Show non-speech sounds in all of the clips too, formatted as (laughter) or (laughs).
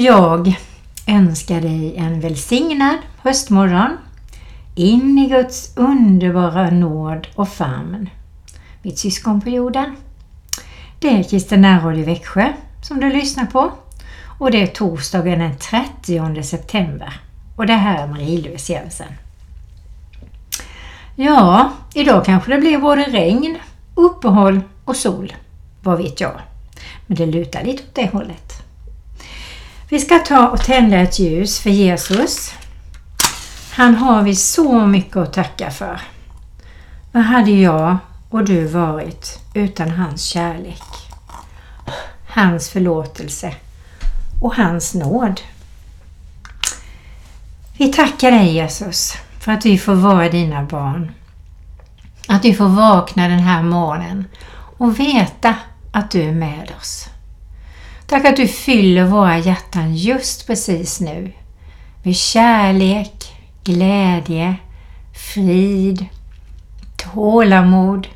Jag önskar dig en välsignad höstmorgon in i Guds underbara nåd och famn. Mitt syskon på jorden. Det är Christer Närhåll i Växjö som du lyssnar på och det är torsdagen den 30 september och det här är Marie-Louise Jensen. Ja, idag kanske det blir både regn, uppehåll och sol. Vad vet jag? Men det lutar lite åt det hållet. Vi ska ta och tända ett ljus för Jesus. Han har vi så mycket att tacka för. Vad hade jag och du varit utan hans kärlek? Hans förlåtelse och hans nåd. Vi tackar dig Jesus för att vi får vara dina barn. Att vi får vakna den här morgonen och veta att du är med oss. Tack att du fyller våra hjärtan just precis nu med kärlek, glädje, frid, tålamod,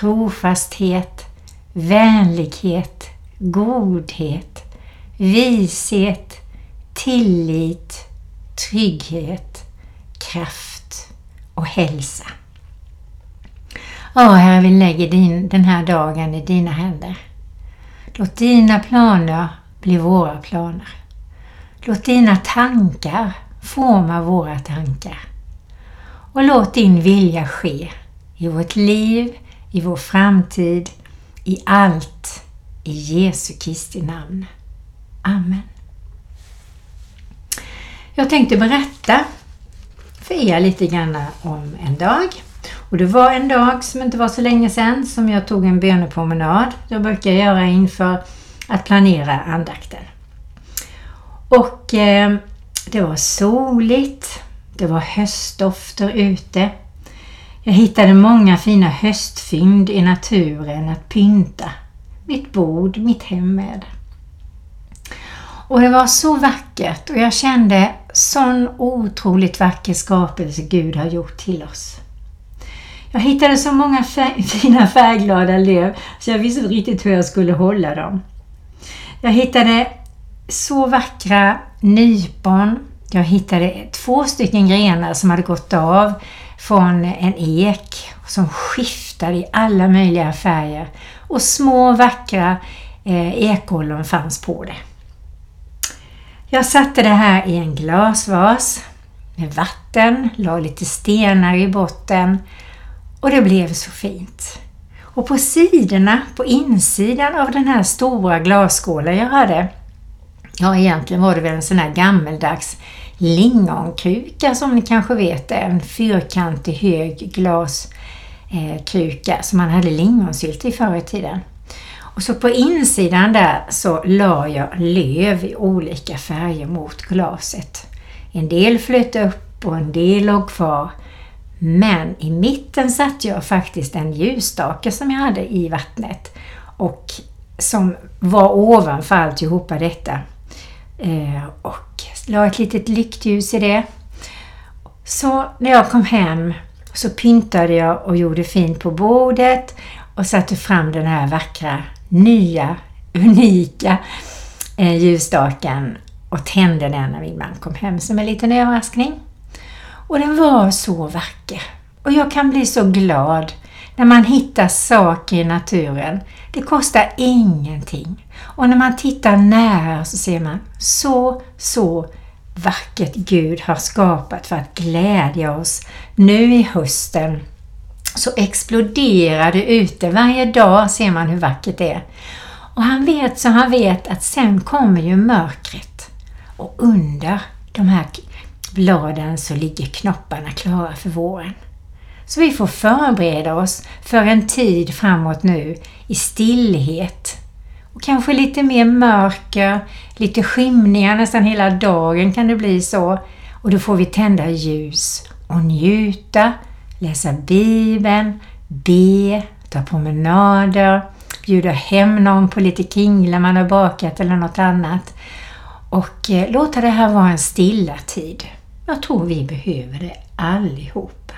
trofasthet, vänlighet, godhet, vishet, tillit, trygghet, kraft och hälsa. Ja, Herre, vi lägger din, den här dagen i dina händer. Låt dina planer bli våra planer. Låt dina tankar forma våra tankar. Och låt din vilja ske i vårt liv, i vår framtid, i allt. I Jesu Kristi namn. Amen. Jag tänkte berätta för er lite grann om en dag. Och det var en dag som inte var så länge sedan som jag tog en bönepromenad. Det brukar jag göra inför att planera andakten. Och eh, det var soligt, det var höstdofter ute. Jag hittade många fina höstfynd i naturen att pynta mitt bord, mitt hem med. Och det var så vackert och jag kände sån otroligt vacker skapelse Gud har gjort till oss. Jag hittade så många (laughs) fina färgglada löv så jag visste inte riktigt hur jag skulle hålla dem. Jag hittade så vackra nypon. Jag hittade två stycken grenar som hade gått av från en ek som skiftade i alla möjliga färger och små vackra eh, ekollon fanns på det. Jag satte det här i en glasvas med vatten, la lite stenar i botten och det blev så fint. Och på sidorna, på insidan av den här stora glasskålen jag hade, ja egentligen var det väl en sån här gammeldags lingonkruka som ni kanske vet är en fyrkantig hög glaskruka eh, som man hade lingonsylt i förr i tiden. Och så på insidan där så la jag löv i olika färger mot glaset. En del flöt upp och en del låg kvar men i mitten satte jag faktiskt en ljusstake som jag hade i vattnet och som var ovanför alltihopa detta. Eh, och la ett litet lyktljus i det. Så när jag kom hem så pyntade jag och gjorde fint på bordet och satte fram den här vackra, nya, unika eh, ljusstaken och tände den när min man kom hem som en liten överraskning. Och den var så vacker. Och jag kan bli så glad när man hittar saker i naturen. Det kostar ingenting. Och när man tittar nära så ser man så, så vackert Gud har skapat för att glädja oss nu i hösten. Så exploderar det ute. Varje dag ser man hur vackert det är. Och han vet så han vet att sen kommer ju mörkret. Och under de här bladen så ligger knopparna klara för våren. Så vi får förbereda oss för en tid framåt nu i stillhet och kanske lite mer mörker, lite skymningar nästan hela dagen kan det bli så. Och då får vi tända ljus och njuta, läsa Bibeln, be, ta promenader, bjuda hem någon på lite kringla man har bakat eller något annat. Och eh, låta det här vara en stilla tid. Jag tror vi behöver det allihopa.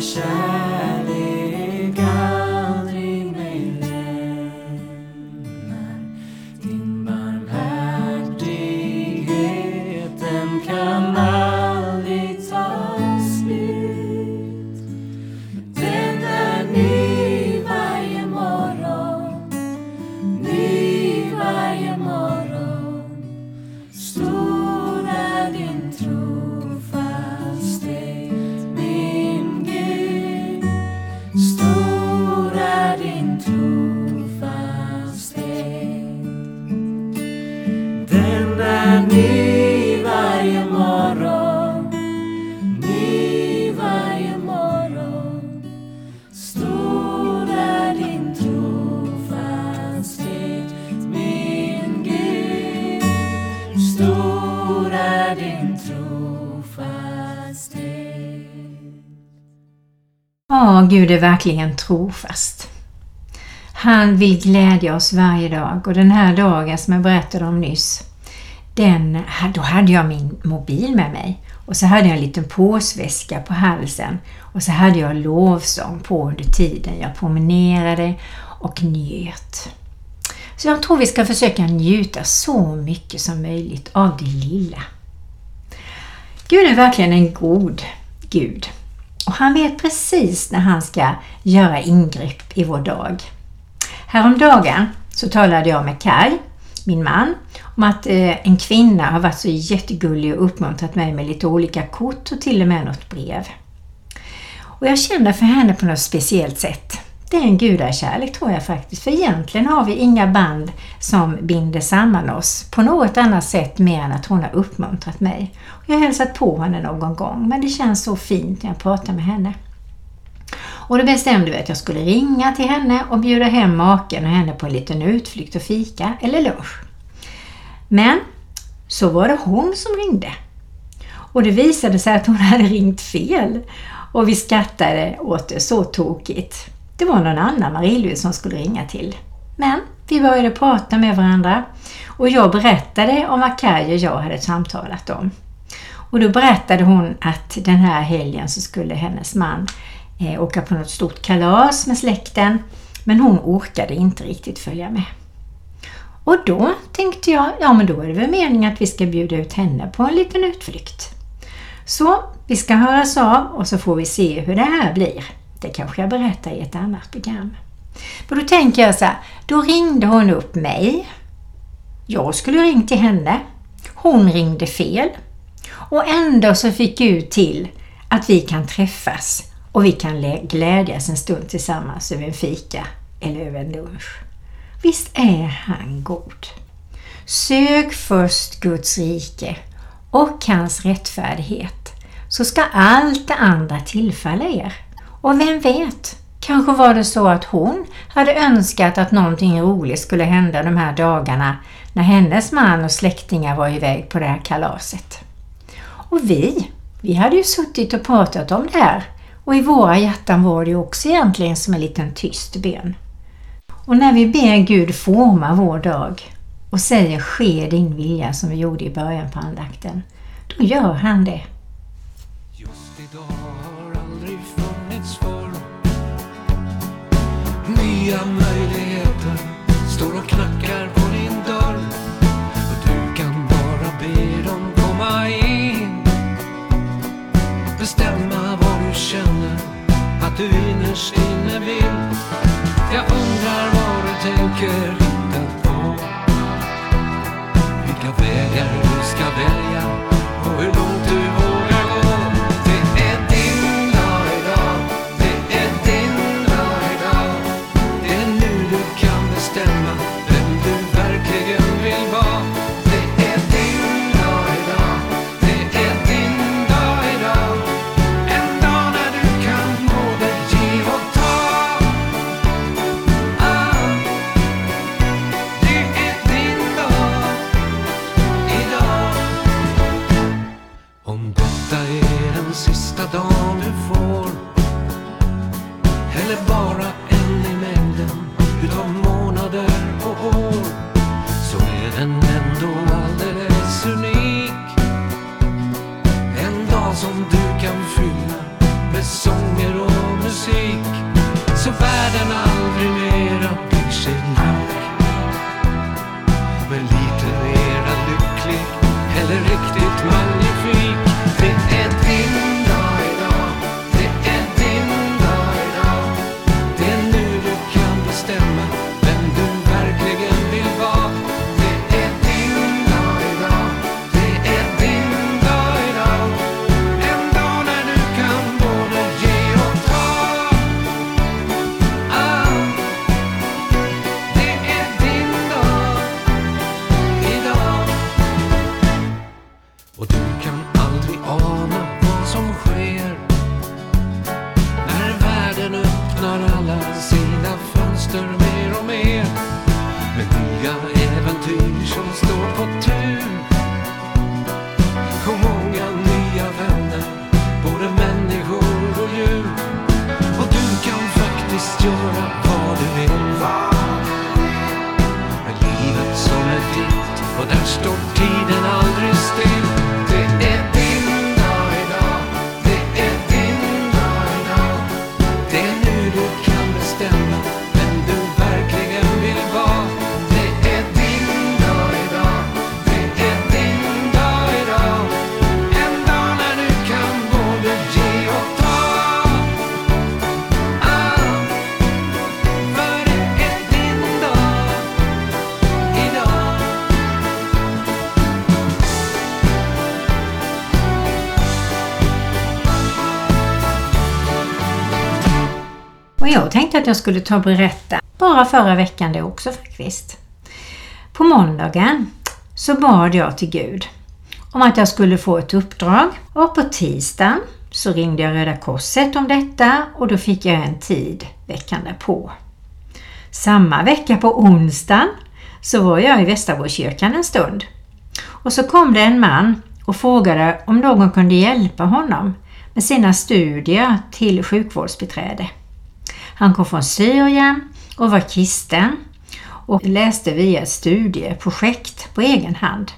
Shine. Stor är din trofasthet. Ja, Gud är verkligen trofast. Han vill glädja oss varje dag och den här dagen som jag berättade om nyss, den, då hade jag min mobil med mig och så hade jag en liten påsväska på halsen och så hade jag lovsång på under tiden jag promenerade och njöt. Så jag tror vi ska försöka njuta så mycket som möjligt av det lilla. Gud är verkligen en god Gud och han vet precis när han ska göra ingrepp i vår dag. Häromdagen så talade jag med Kai, min man, om att eh, en kvinna har varit så jättegullig och uppmuntrat mig med lite olika kort och till och med något brev. Och jag känner för henne på något speciellt sätt. Det är en gudakärlek tror jag faktiskt, för egentligen har vi inga band som binder samman oss på något annat sätt mer än att hon har uppmuntrat mig. Jag har hälsat på henne någon gång, men det känns så fint när jag pratar med henne. Och då bestämde vi att jag skulle ringa till henne och bjuda hem maken och henne på en liten utflykt och fika eller lunch. Men så var det hon som ringde. Och det visade sig att hon hade ringt fel. Och vi skrattade åt det så tokigt. Det var någon annan Marie-Louise som skulle ringa till. Men vi började prata med varandra och jag berättade om vad Kaj och jag hade samtalat om. Och då berättade hon att den här helgen så skulle hennes man eh, åka på något stort kalas med släkten men hon orkade inte riktigt följa med. Och då tänkte jag, ja men då är det väl meningen att vi ska bjuda ut henne på en liten utflykt. Så vi ska höras av och så får vi se hur det här blir. Det kanske jag berättar i ett annat program. Men då tänker jag så här, då ringde hon upp mig. Jag skulle ringt till henne. Hon ringde fel. Och ändå så fick Gud till att vi kan träffas och vi kan glädjas en stund tillsammans över en fika eller över en lunch. Visst är han god? Sök först Guds rike och hans rättfärdighet så ska allt det andra tillfalla er. Och vem vet, kanske var det så att hon hade önskat att någonting roligt skulle hända de här dagarna när hennes man och släktingar var iväg på det här kalaset. Och vi, vi hade ju suttit och pratat om det här och i våra hjärtan var det också egentligen som en liten tyst bön. Och när vi ber Gud forma vår dag och säger ske din vilja som vi gjorde i början på andakten, då gör han det. Nya möjligheter. Står och knackar på din dörr. Och du kan bara be dem komma in. Bestämma vad du känner att du innerst jag tänkte att jag skulle ta och berätta, bara förra veckan det också faktiskt. På måndagen så bad jag till Gud om att jag skulle få ett uppdrag och på tisdagen så ringde jag Röda Korset om detta och då fick jag en tid veckan därpå. Samma vecka på onsdagen så var jag i Västerborgskyrkan en stund. Och så kom det en man och frågade om någon kunde hjälpa honom med sina studier till sjukvårdsbiträde. Han kom från Syrien och var kristen och läste via ett studieprojekt på egen hand.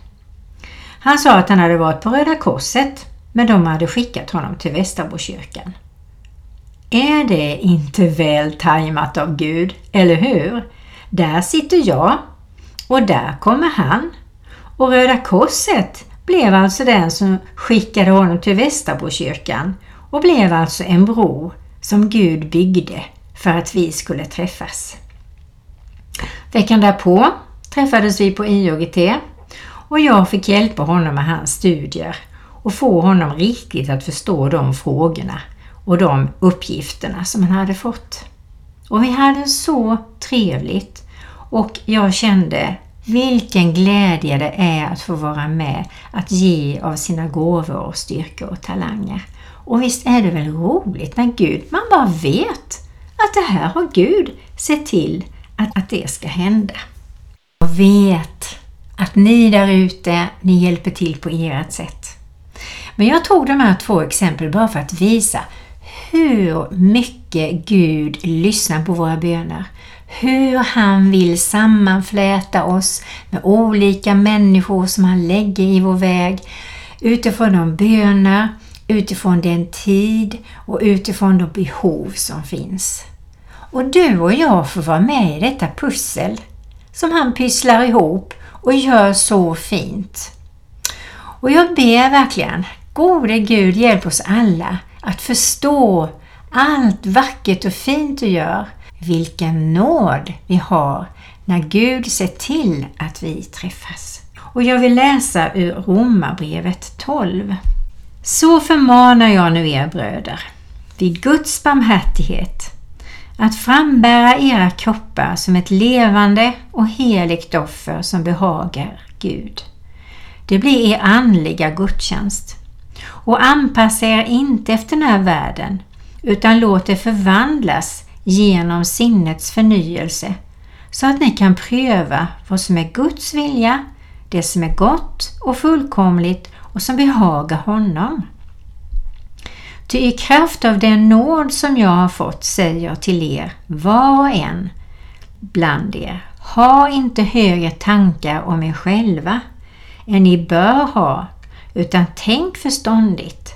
Han sa att han hade varit på Röda Korset men de hade skickat honom till Västerbokyrkan. Är det inte väl tajmat av Gud, eller hur? Där sitter jag och där kommer han. Och Röda Korset blev alltså den som skickade honom till Västerbokyrkan och blev alltså en bro som Gud byggde för att vi skulle träffas. Veckan därpå träffades vi på IOGT och jag fick hjälpa honom med hans studier och få honom riktigt att förstå de frågorna och de uppgifterna som han hade fått. Och vi hade så trevligt och jag kände vilken glädje det är att få vara med att ge av sina gåvor och styrkor och talanger. Och visst är det väl roligt när Gud, man bara vet att det här har Gud sett till att, att det ska hända. Jag vet att ni där ute, ni hjälper till på ert sätt. Men jag tog de här två exempel bara för att visa hur mycket Gud lyssnar på våra böner. Hur han vill sammanfläta oss med olika människor som han lägger i vår väg utifrån de böner, utifrån den tid och utifrån de behov som finns. Och du och jag får vara med i detta pussel som han pysslar ihop och gör så fint. Och jag ber verkligen, gode Gud hjälp oss alla att förstå allt vackert och fint du gör. Vilken nåd vi har när Gud ser till att vi träffas. Och jag vill läsa ur Romarbrevet 12. Så förmanar jag nu er bröder, vid Guds barmhärtighet, att frambära era kroppar som ett levande och heligt offer som behagar Gud. Det blir er andliga gudstjänst. Och anpassa er inte efter den här världen, utan låt er förvandlas genom sinnets förnyelse, så att ni kan pröva vad som är Guds vilja, det som är gott och fullkomligt och som behagar honom. Ty i kraft av den nåd som jag har fått säger jag till er, var och en bland er, ha inte högre tankar om er själva än ni bör ha, utan tänk förståndigt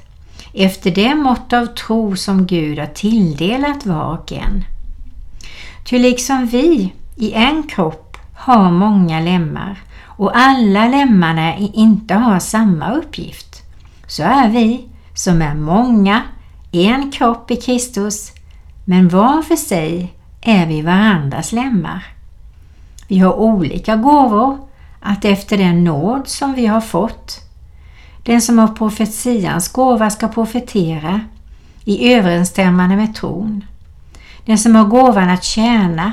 efter det mått av tro som Gud har tilldelat var och en. Ty liksom vi i en kropp har många lemmar och alla lemmarna inte har samma uppgift, så är vi som är många en kropp i Kristus, men var för sig är vi varandras lemmar. Vi har olika gåvor att efter den nåd som vi har fått den som har profetians gåva ska profetera i överensstämmande med tron. Den som har gåvan att tjäna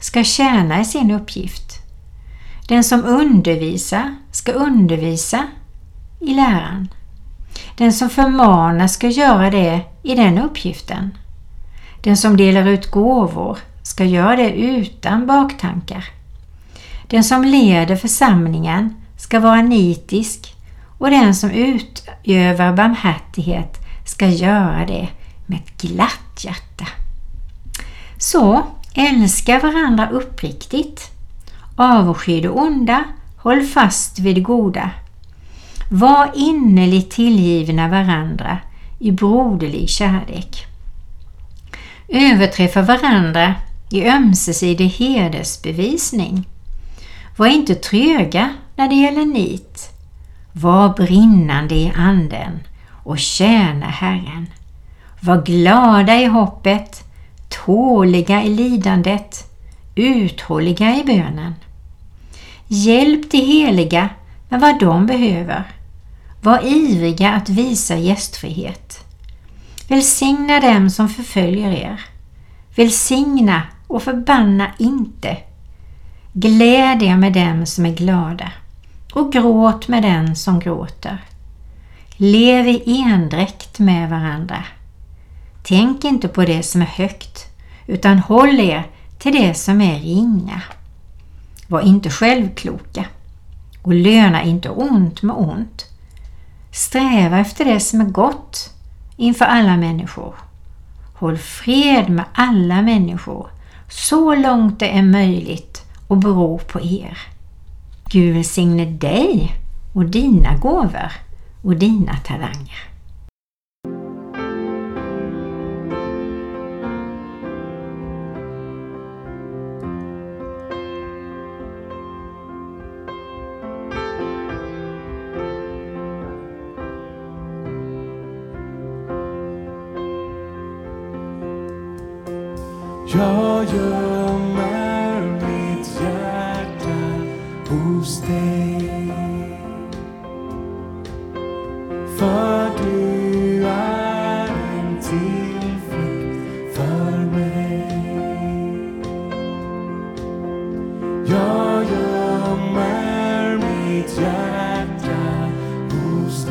ska tjäna i sin uppgift. Den som undervisar ska undervisa i läran. Den som förmanar ska göra det i den uppgiften. Den som delar ut gåvor ska göra det utan baktankar. Den som leder församlingen ska vara nitisk och den som utövar barmhärtighet ska göra det med ett glatt hjärta. Så älska varandra uppriktigt. Avsky det onda, håll fast vid det goda. Var innerligt tillgivna varandra i broderlig kärlek. Överträffa varandra i ömsesidig hedersbevisning. Var inte tröga när det gäller nit. Var brinnande i anden och tjäna Herren. Var glada i hoppet, tåliga i lidandet, uthålliga i bönen. Hjälp de heliga med vad de behöver. Var ivriga att visa gästfrihet. Välsigna dem som förföljer er. Välsigna och förbanna inte. Gläd er med dem som är glada och gråt med den som gråter. Lev i endräkt med varandra. Tänk inte på det som är högt, utan håll er till det som är ringa. Var inte självkloka och löna inte ont med ont. Sträva efter det som är gott inför alla människor. Håll fred med alla människor så långt det är möjligt och beror på er. Gud välsigne dig och dina gåvor och dina talanger. Gömmer mitt hjärta hos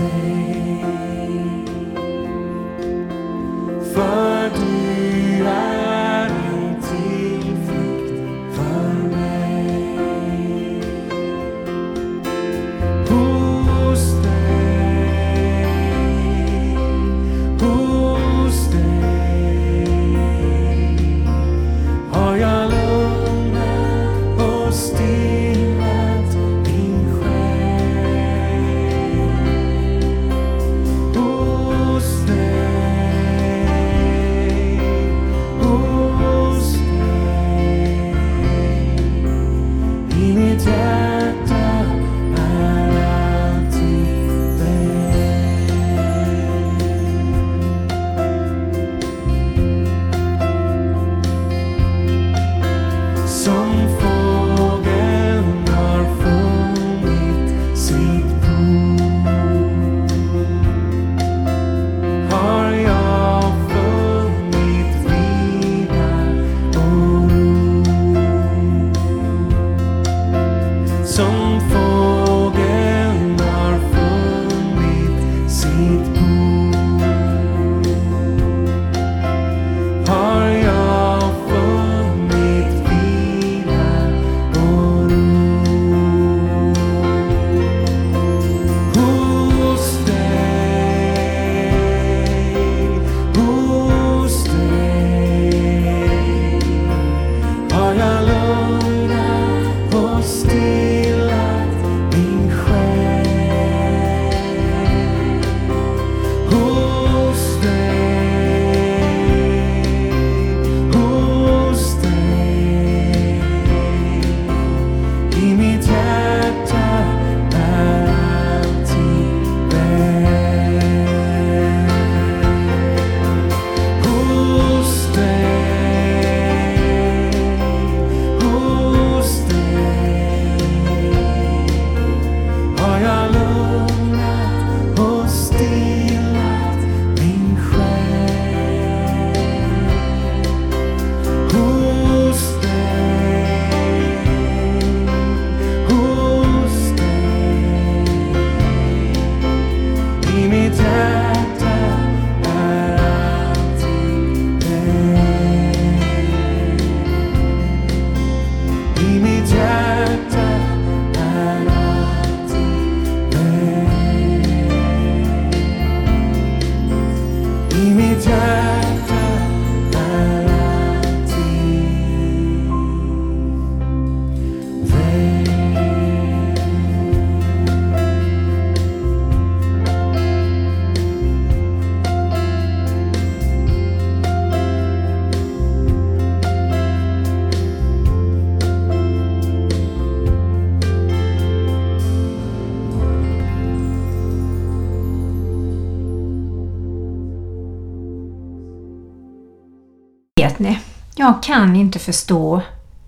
Vet ni, jag kan inte förstå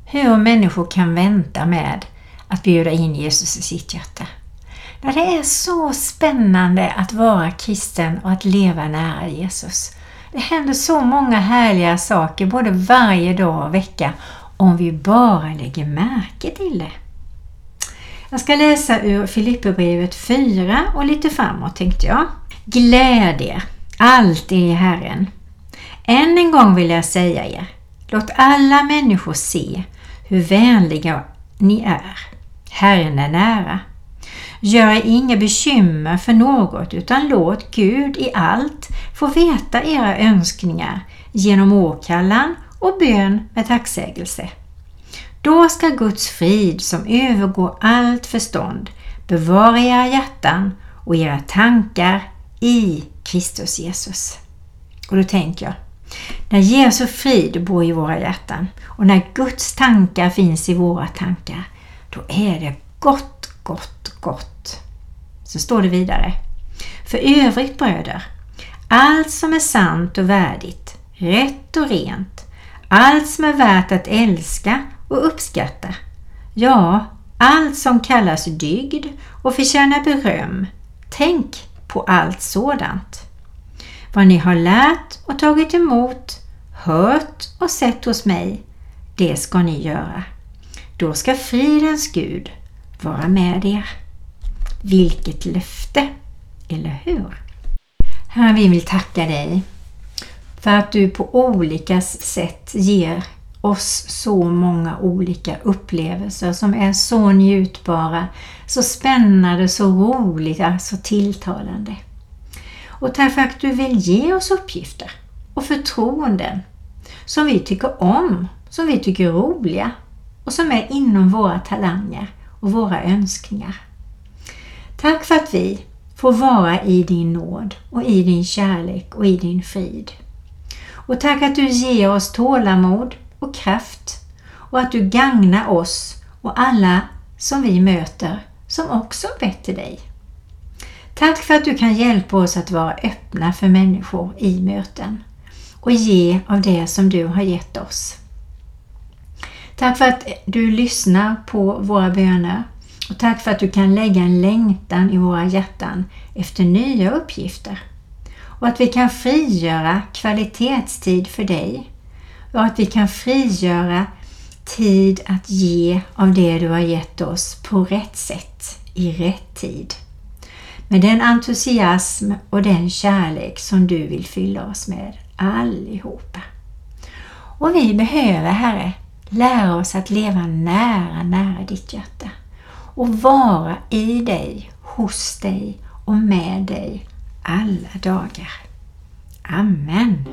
hur människor kan vänta med att bjuda in Jesus i sitt hjärta. När det är så spännande att vara kristen och att leva nära Jesus. Det händer så många härliga saker både varje dag och vecka om vi bara lägger märke till det. Jag ska läsa ur Filipperbrevet 4 och lite framåt tänkte jag. Gläd er alltid i Herren. Än en gång vill jag säga er, låt alla människor se hur vänliga ni är. Herren är nära. Gör er inga bekymmer för något utan låt Gud i allt få veta era önskningar genom åkallan och bön med tacksägelse. Då ska Guds frid som övergår allt förstånd bevara era hjärtan och era tankar i Kristus Jesus. Och då tänker jag, när Jesu frid bor i våra hjärtan och när Guds tankar finns i våra tankar, då är det gott, gott, gott. Så står det vidare. För övrigt bröder, allt som är sant och värdigt, rätt och rent, allt som är värt att älska och uppskatta, ja, allt som kallas dygd och förtjänar beröm, tänk på allt sådant. Vad ni har lärt och tagit emot, hört och sett hos mig, det ska ni göra. Då ska fridens Gud vara med er. Vilket löfte, eller hur? Herre, vi vill tacka dig för att du på olika sätt ger oss så många olika upplevelser som är så njutbara, så spännande, så roliga, så tilltalande. Och tack för att du vill ge oss uppgifter och förtroenden som vi tycker om, som vi tycker är roliga och som är inom våra talanger och våra önskningar. Tack för att vi får vara i din nåd och i din kärlek och i din frid. Och tack att du ger oss tålamod och kraft och att du gagnar oss och alla som vi möter som också bett till dig. Tack för att du kan hjälpa oss att vara öppna för människor i möten och ge av det som du har gett oss. Tack för att du lyssnar på våra böner och tack för att du kan lägga en längtan i våra hjärtan efter nya uppgifter och att vi kan frigöra kvalitetstid för dig och att vi kan frigöra tid att ge av det du har gett oss på rätt sätt i rätt tid. Med den entusiasm och den kärlek som du vill fylla oss med allihopa. Och vi behöver, Herre, lära oss att leva nära, nära ditt hjärta och vara i dig, hos dig och med dig alla dagar. Amen.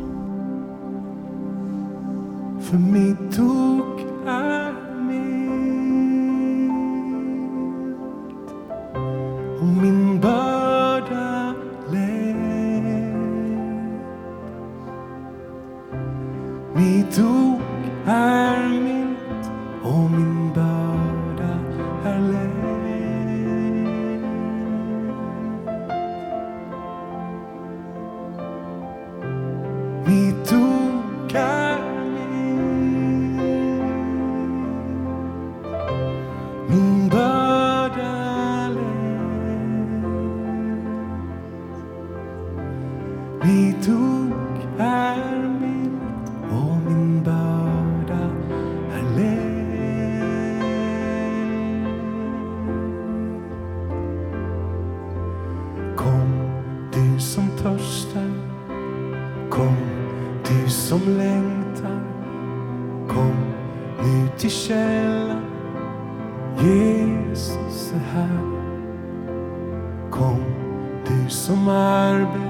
För mitt ok är mitt och min börda törstar Kom du som längtar. Kom nu till källan Jesus är här. Kom du som arbetar.